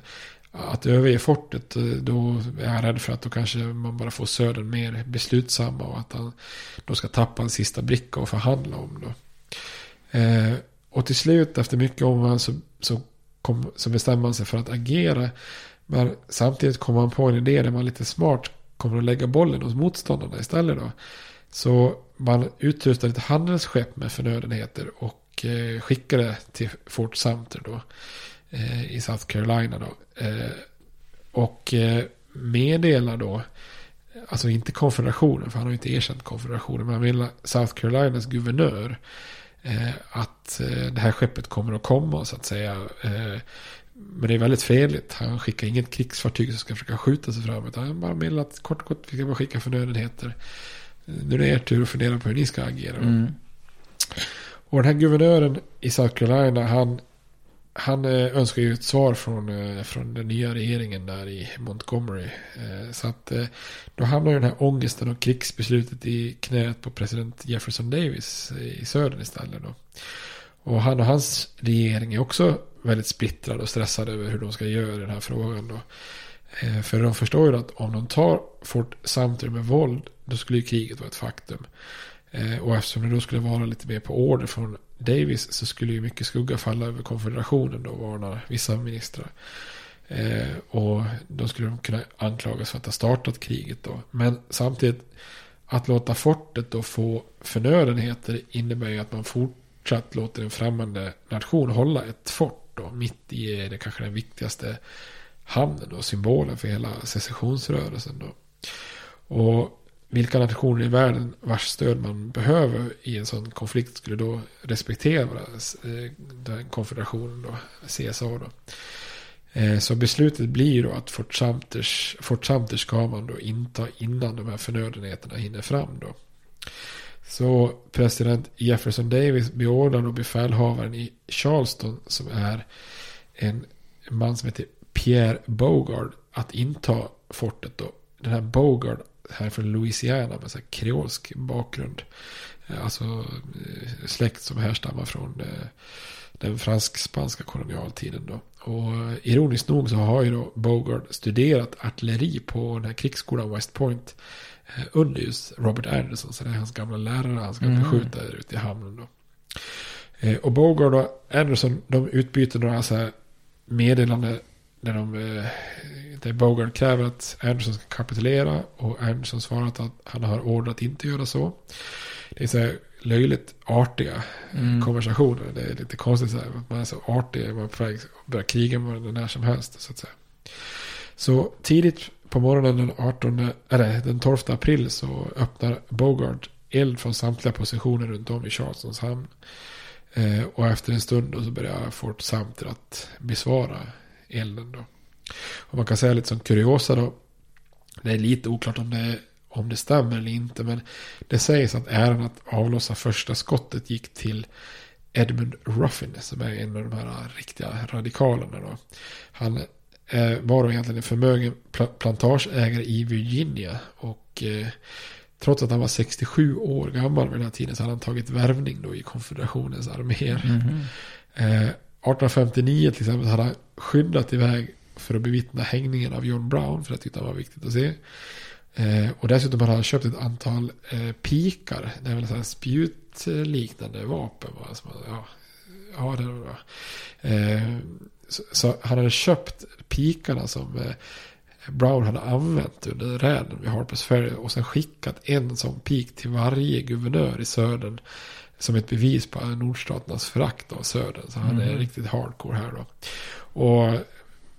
att överge fortet, eh, då är han rädd för att då kanske man bara får södern mer beslutsamma. Och att han då ska tappa en sista bricka och förhandla om. Då. Och till slut efter mycket om så, så, kom, så bestämmer han sig för att agera. Men samtidigt kommer han på en idé där man lite smart kommer att lägga bollen hos motståndarna istället då. Så man utrustar ett handelsskepp med förnödenheter och eh, skickar det till Fort Sumter då. Eh, I South Carolina då. Eh, och eh, meddelar då, alltså inte konfederationen, för han har ju inte erkänt konfederationen, men han meddelar South Carolinas guvernör eh, att eh, det här skeppet kommer att komma så att säga. Eh, men det är väldigt fredligt. Han skickar inget krigsfartyg som ska försöka skjuta sig fram. Utan han bara meddelar att kort kort vi ska bara skicka förnödenheter. Nu är det er tur att fundera på hur ni ska agera. Mm. Och den här guvernören i South Carolina. Han, han eh, önskar ju ett svar från, eh, från den nya regeringen där i Montgomery. Eh, så att då hamnar ju den här ångesten och krigsbeslutet i knät på president Jefferson Davis i södern istället. Då. Och han och hans regering är också väldigt splittrade och stressade över hur de ska göra i den här frågan. Då. Eh, för de förstår ju att om de tar Fort Sumter med våld, då skulle ju kriget vara ett faktum. Eh, och eftersom det då skulle vara lite mer på order från Davis så skulle ju mycket skugga falla över konfederationen då, varnar vissa ministrar. Eh, och då skulle de kunna anklagas för att ha startat kriget då. Men samtidigt, att låta fortet då få förnödenheter innebär ju att man fortsatt låter en främmande nation hålla ett fort då, mitt i det kanske den viktigaste hamnen och symbolen för hela secessionsrörelsen då. Och vilka nationer i världen vars stöd man behöver i en sån konflikt skulle då respektera eh, den konfederationen då, CSA då. Eh, så beslutet blir då att Fort Sumters, Fort Sumter ska man då inta innan de här förnödenheterna hinner fram då. Så president Jefferson Davis beordrar då befälhavaren i Charleston som är en man som heter Pierre Bogard att inta fortet då. Den här Bogard här från Louisiana med så här kreolsk bakgrund. Eh, alltså eh, släkt som härstammar från eh, den fransk-spanska kolonialtiden då. Och ironiskt nog så har ju då Bogart studerat artilleri på den här krigsskolan West Point eh, under just Robert Anderson. Så det är hans gamla lärare han ska Mm. beskjuta där ute i hamnen då. Eh, Och Bogart och Anderson de utbyter några så här meddelanden där de eh, där Bogart kräver att Anderson ska kapitulera och Anderson svarar att han har order att inte göra så. Det är så här löjligt artiga Mm. konversationer. Det är lite konstigt så här, att man är så artig, man är på väg att börja kriga med varandra när som helst så att säga. Så tidigt på morgonen den 18, eller den 12 april så öppnar Bogart eld från samtliga positioner runt om i Charlestons hamn. Eh, och efter en stund då så börjar Fort Sumter att besvara elden då. Och man kan säga lite som kuriosa då. Det är lite oklart om det, om det stämmer eller inte. Men det sägs att äran att avlossa första skottet gick till Edmund Ruffin. Som är en av de här riktiga radikalerna då. Han eh, var då egentligen en förmögen pla- plantageägare i Virginia. Och eh, trots att han var 67 år gammal vid den här tiden så hade han tagit värvning då i konfederationens arméer. Mhm. Eh, 1859 till exempel hade han skyndat iväg för att bevittna hängningen av John Brown. För det tyckte han var viktigt att se. Eh, och dessutom hade han köpt ett antal eh, pikar. Det är väl så här spjutliknande vapen. Va? Som, ja, ja, det var bra. Eh, så, så han hade köpt pikarna som eh, Brown hade använt under räden vid Harpers Ferry. Och sen skickat en sån pik till varje guvernör i södern. Som ett bevis på nordstaternas förakt av södern. Så han är Mhm. riktigt hardcore här då. Och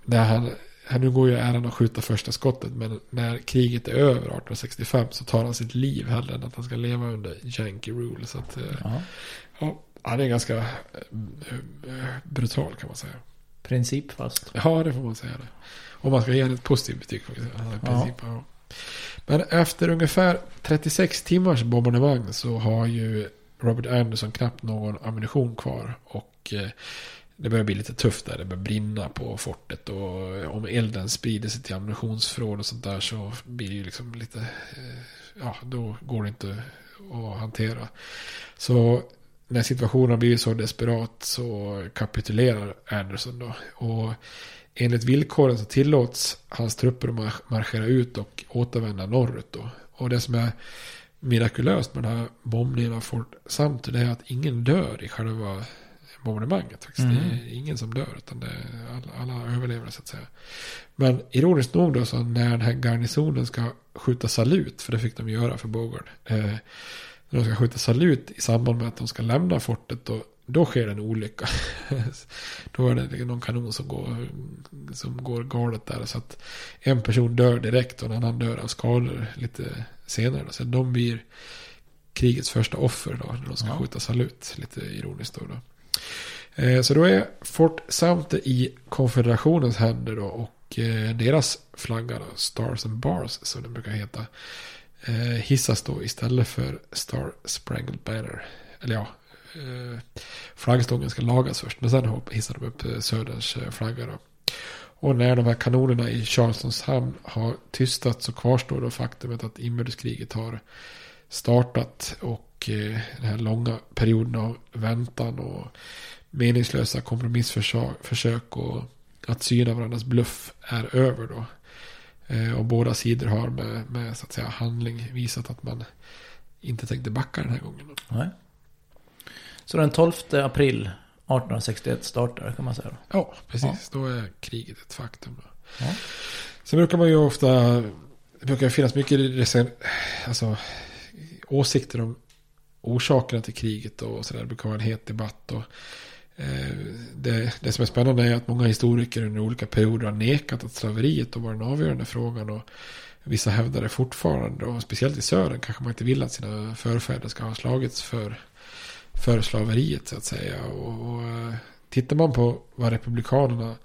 när han, nu går ju äran att skjuta första skottet. Men när kriget är över 1865 så tar han sitt liv hellre än att han ska leva under Yankee rule. Så att, eh, Ja. ja, han är ganska eh, eh, brutal kan man säga. Principfast. Ja, det får man säga. Det. Om man ska ge ett positivt betyg. Princip, ja. Men efter ungefär 36 timmars bombardemang så har ju Robert Anderson knappt någon ammunition kvar. Och det börjar bli lite tufft där. Det börjar brinna på fortet. Och om elden sprider sig till ammunitionsförråd och sånt där så blir det ju liksom lite... Eh, ja, då går det inte att hantera. Så när situationen har blivit så desperat så kapitulerar Anderson då. Och enligt villkoren så tillåts hans trupper att marschera ut och återvända norrut då. Och det som är mirakulöst med den här bombningen av Fort Sumter det är att ingen dör i själva bombardemanget. Faktiskt. Mm. Det är ingen som dör utan det alla, alla överlever så att säga. Men ironiskt nog då så när den här garnisonen ska skjuta salut, för det fick de göra för Bogard. Eh, när de ska skjuta salut i samband med att de ska lämna fortet då, då sker en olycka. då är det någon kanon som går, som går galet där. Så att en person dör direkt och en annan dör av skador lite senare. Så de blir krigets första offer då när de ska Ja. skjuta salut. Lite ironiskt då. då. Eh, så då är Fort Sumter i konfederationens händer då och eh, deras flagga då, Stars and Bars som den brukar heta, eh, hissas då istället för Star Spangled Banner. Eller ja, flaggstången ska lagas först men sen hissar de upp Söderns flagga då. Och när de här kanonerna i Charlestons hamn har tystat så kvarstår då faktumet att inbördeskriget har startat och eh, den här långa perioden av väntan och meningslösa kompromissförsök och att syna varandras bluff är över då. Eh, och båda sidor har med, med så att säga handling visat att man inte tänkte backa den här gången. Nej. Så den 12 april 1861 startar kan man säga. då. Ja, precis. Då är kriget ett faktum. Då. Ja. Sen brukar man ju ofta, det brukar finnas mycket alltså, åsikter om orsakerna till kriget och sådär. Det brukar vara en het debatt. Och, eh, det, det som är spännande är att många historiker under olika perioder har nekat att slaveriet var den avgörande frågan. Och vissa hävdar det fortfarande. Och speciellt i södern kanske man inte vill att sina förfäder ska ha slagits för, för slaveriet så att säga. Och, och eh, tittar man på vad republikanerna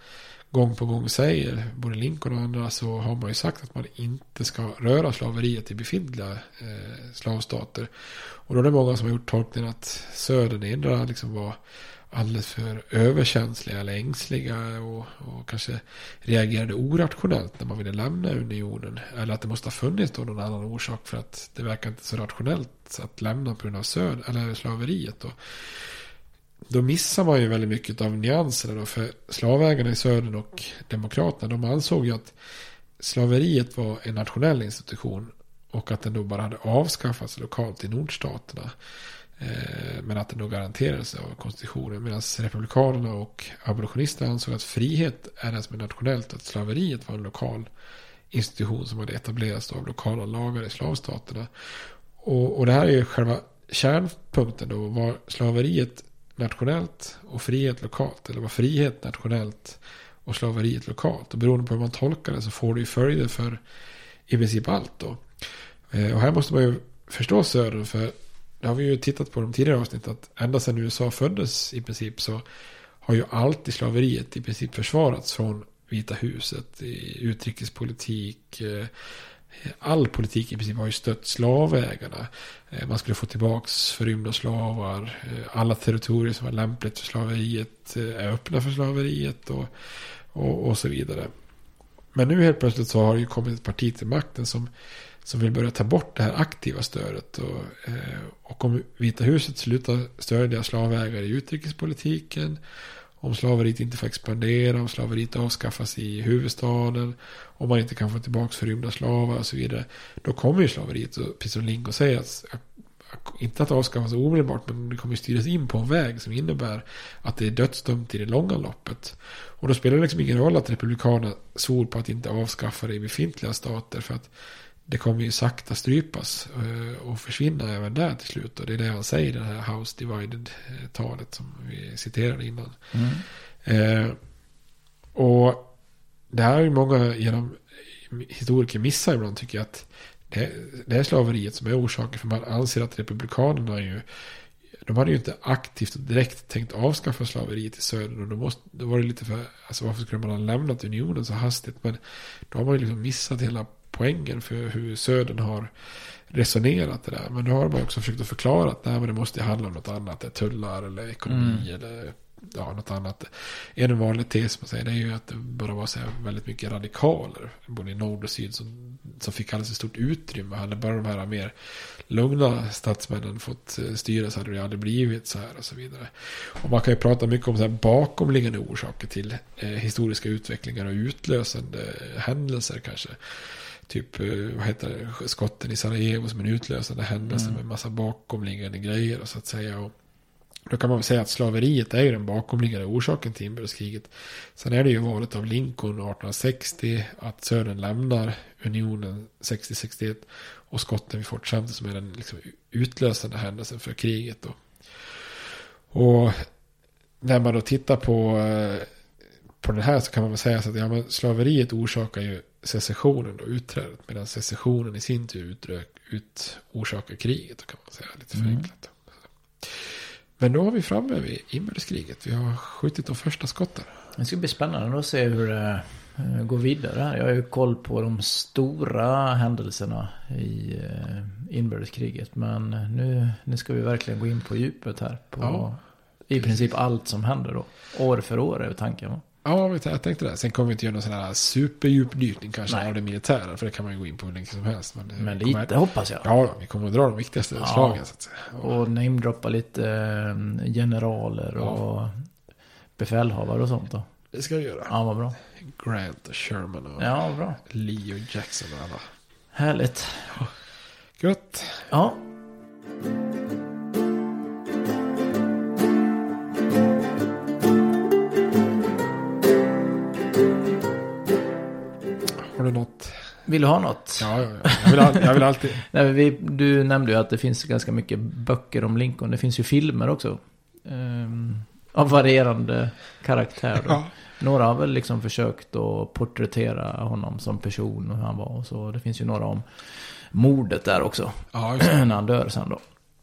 gång på gång säger, både Lincoln och andra, så har man ju sagt att man inte ska röra slaveriet i befintliga eh, slavstater. Och då är det många som har gjort tolkningen att södern endera liksom var alldeles för överkänsliga eller ängsliga och, och kanske reagerade orationellt när man ville lämna unionen. Eller att det måste ha funnits då någon annan orsak för att det verkar inte så rationellt att lämna på grund av söd eller slaveriet. Då då missar man ju väldigt mycket av nyanserna då, för slavägarna i södern och demokraterna de ansåg ju att slaveriet var en nationell institution och att den då bara hade avskaffats lokalt i nordstaterna. Eh, men att den då garanterades av konstitutionen. Medan republikanerna och abolitionisterna ansåg att frihet är det som är nationellt. Att slaveriet var en lokal institution som hade etablerats av lokala lagar i slavstaterna. Och, och det här är ju själva kärnpunkten då. Var slaveriet nationellt och frihet lokalt? Eller var frihet nationellt och slaveriet lokalt? Och beroende på hur man tolkar det så får det ju följder för i princip allt då. Eh, och här måste man ju förstå södern. För det har vi ju tittat på de tidigare avsnitten. Att ända sedan USA föddes i princip så har ju alltid slaveriet i princip försvarats från Vita huset. I utrikespolitik. Eh, All politik i princip har ju stött slavägarna. Eh, man skulle få tillbaka förrymda slavar. Eh, alla territorier som var lämpligt för slaveriet eh, är öppna för slaveriet. Och, och, och så vidare. Men nu helt plötsligt så har det ju kommit ett parti till makten som som vill börja ta bort det här aktiva stödet. Och, och om Vita huset slutar stödja slavägare i utrikespolitiken. Om slaveriet inte får expandera, om slaveriet avskaffas i huvudstaden. Om man inte kan få tillbaka förrymda slavar och så vidare. Då kommer ju slaveriet, precis som Lingo säger, att, inte att avskaffas omedelbart, men det kommer styras in på en väg som innebär att det är dödsdömt i det långa loppet. Och då spelar det liksom ingen roll att republikanerna svor på att inte avskaffa det i befintliga stater. För att det kommer ju sakta strypas eh, och försvinna även där till slut. Och det är det han säger i det här House Divided-talet som vi citerade innan. Mm. Eh, och det här är ju många genom historiker missar ibland tycker jag att det, det är slaveriet som är orsaken. För man anser att republikanerna ju de hade ju inte aktivt och direkt tänkt avskaffa slaveriet i södern. Och då, måste, då var det lite för, alltså varför skulle man ha lämnat unionen så hastigt? Men då har man ju liksom missat hela poängen för hur Södern har resonerat det där. Men då har man också försökt att förklara att nej, men det måste handla om något annat. Tullar eller ekonomi mm. eller ja, något annat. En vanlig tes man säger det är ju att det bara var så här väldigt mycket radikaler. Både i nord och syd som, som fick alldeles stort utrymme. Hade bara de här mer lugna statsmännen fått eh, styra så hade det aldrig blivit så här och så vidare. Och man kan ju prata mycket om så här bakomliggande orsaker till eh, historiska utvecklingar och utlösande händelser kanske typ, eh, vad heter det, skotten i Sarajevo som en utlösande händelse mm. med massa bakomliggande grejer och så att säga. Och då kan man väl säga att slaveriet är ju den bakomliggande orsaken till inbördeskriget. Sen är det ju valet av Lincoln 1860, att Södern lämnar unionen 60-61 och skotten vid Fort Sumter som är den liksom utlösande händelsen för kriget. Då. Och när man då tittar på, eh, på den här så kan man väl säga så att ja, men slaveriet orsakar ju secessionen och utträdet. Medan secessionen i sin tur utrök, ut, orsakar kriget kan man säga. Lite mm. förenklat. Mm. Men då har vi framme vid inbördeskriget. Vi har skjutit de första skotten. Det ska bli spännande att se hur det eh, går vidare. Jag har ju koll på de stora händelserna i eh, inbördeskriget. Men nu, nu ska vi verkligen gå in på djupet här. På ja. i princip allt som händer då. År för år är tanken. Ja, jag tänkte det. Sen kommer vi inte göra någon sån här superdjupdykning kanske Nej. av det militära. För det kan man ju gå in på hur länge som helst. Men, men lite kommer, hoppas jag. Ja, vi kommer att dra de viktigaste ja. slagen. Så att säga. Och namedroppa lite eh, generaler och ja. befälhavare och sånt då. Det ska vi göra. Ja, vad bra. Grant och Sherman och ja, bra. Lee och Jackson och alla. Härligt. Gött. Ja. Har du något? Vill du ha något? Ja, ja, ja. Jag, vill, jag vill alltid. Nej, vi, du nämnde ju att det finns ganska mycket böcker om Lincoln. Det finns ju filmer också. Um, av varierande karaktär. Ja. Några har väl liksom försökt att porträttera honom som person och hur han var. Och så. Det finns ju några om mordet där också. Ja, när han dör sen då.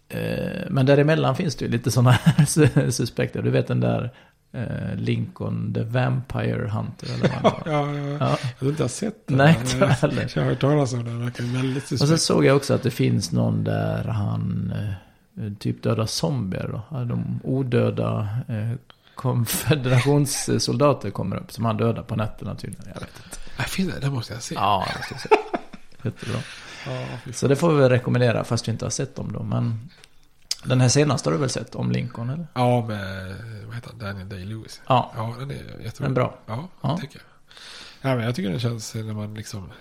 Ehm, men däremellan finns det ju lite sådana här suspekter. Du vet den där eh, Lincoln the Vampire Hunter eller vad ja, ja, ja. Jag har inte sett den. Nej, inte heller. Jag har hört talas om den. Verkar väldigt suspekt. Och så såg jag också att det finns någon där han... Eh, eh, typ döda zombier då. De odöda eh, konfederationssoldater kommer upp som han dödar på nätterna tydligen. Jag vet inte. Jag finner, det måste jag se. Ja, det ska jag se. Jättebra. Ja, Så det får vi väl rekommendera fast vi inte har sett dem då. Men den här senaste har du väl sett om Lincoln eller? Ja, med vad heter han? Daniel Day-Lewis. Ja. Ja, den är jättebra. Den är bra. Ja, Ja. tycker jag. Ja, men jag tycker den känns när man liksom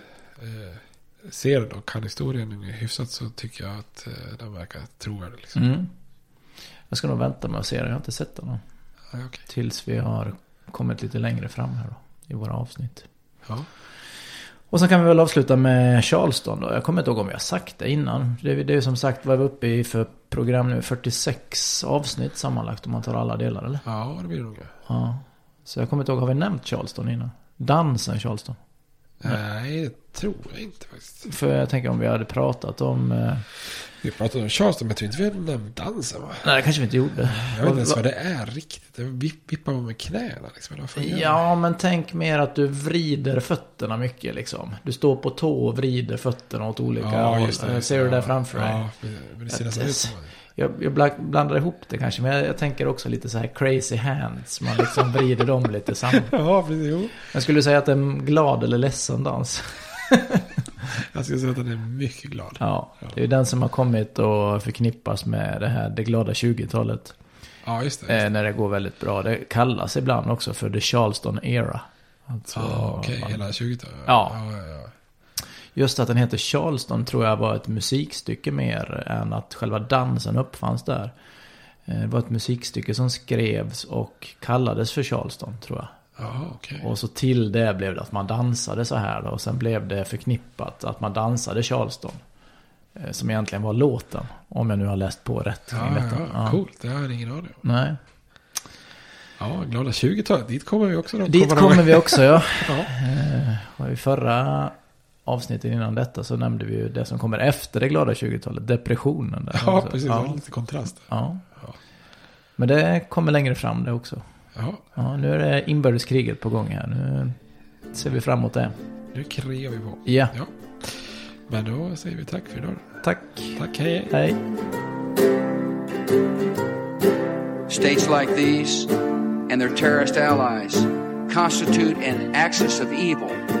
eh, ser den och kan historien hyfsat så tycker jag att eh, den verkar trovärdig. Liksom. Mm. Jag ska nog vänta med att se den. Jag har inte sett den än. Ja, okej. Tills vi har kommit lite längre fram här då. I våra avsnitt. Ja. Och sen kan vi väl avsluta med Charleston då. Jag kommer inte ihåg om jag har sagt det innan. Det är det är ju som sagt vad vi är uppe i för program nu. 46 avsnitt sammanlagt om man tar alla delar eller? ja, det blir det nog. Ja. Så jag kommer inte ihåg, har vi nämnt Charleston innan? Dansen Charleston. Nej, det tror jag inte faktiskt. För jag tänker om vi hade pratat om... Eh... Vi pratade om Charleston, men jag tror inte vi hade nämnt dansen va? Nej, det kanske vi inte gjorde. Jag vet inte ens vad det är riktigt. Det vipp, vippar man med knäna liksom. Ja, men tänk mer att du vrider fötterna mycket liksom. Du står på tå och vrider fötterna åt olika Ja, håll. Ser du det Ja, framför dig? ja, det ser nästan ut som jag, jag bla- blandar ihop det kanske, men jag, jag tänker också lite så här crazy hands. Man liksom vrider dem lite samman. Ja, precis. Jag skulle säga att det är en glad eller ledsen dans. Jag skulle säga att den är mycket glad. Ja, det är den som har kommit och förknippas med det här det glada 20-talet. Ja, just det. Just Eh, när det går väldigt bra. Det kallas ibland också för the Charleston era. Alltså, Ja, okej. man- Hela 20 Ja. ja, ja, ja. Just att den heter Charleston tror jag var ett musikstycke mer än att själva dansen uppfanns där. Eh, Det var ett musikstycke som skrevs och kallades för Charleston tror jag. Jaha, okej. Och så till det blev det att man dansade så här då. Och sen blev det förknippat att man dansade Charleston. Eh, Som egentligen var låten. Om jag nu har läst på rätt. kring Ja, detta. ja, coolt. Det har jag ingen aning om. Nej. Ja, glada 20-talet. Dit kommer vi också. de Dit kommer vi också ja. ja. Eh, och I förra avsnittet innan detta så nämnde vi ju det som kommer efter det glada 20-talet. Depressionen. Där Ja, precis. Är lite kontrast. Ja. Men det kommer längre fram det också. Ja. Ja, nu är det inbördeskriget på gång här. Nu ser vi fram emot det. Nu krigar vi på. Ja. ja. Men då säger vi tack för idag. Tack. Tack, hej. Hej. States like these and their terrorist allies constitute an axis of evil.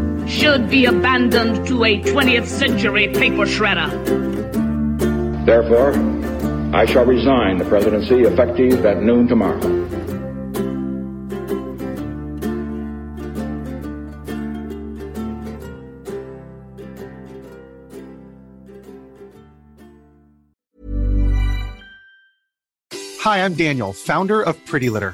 should be abandoned to a 20th century paper shredder. Therefore, I shall resign the presidency effective at noon tomorrow. Hi, I'm Daniel, founder of Pretty Litter.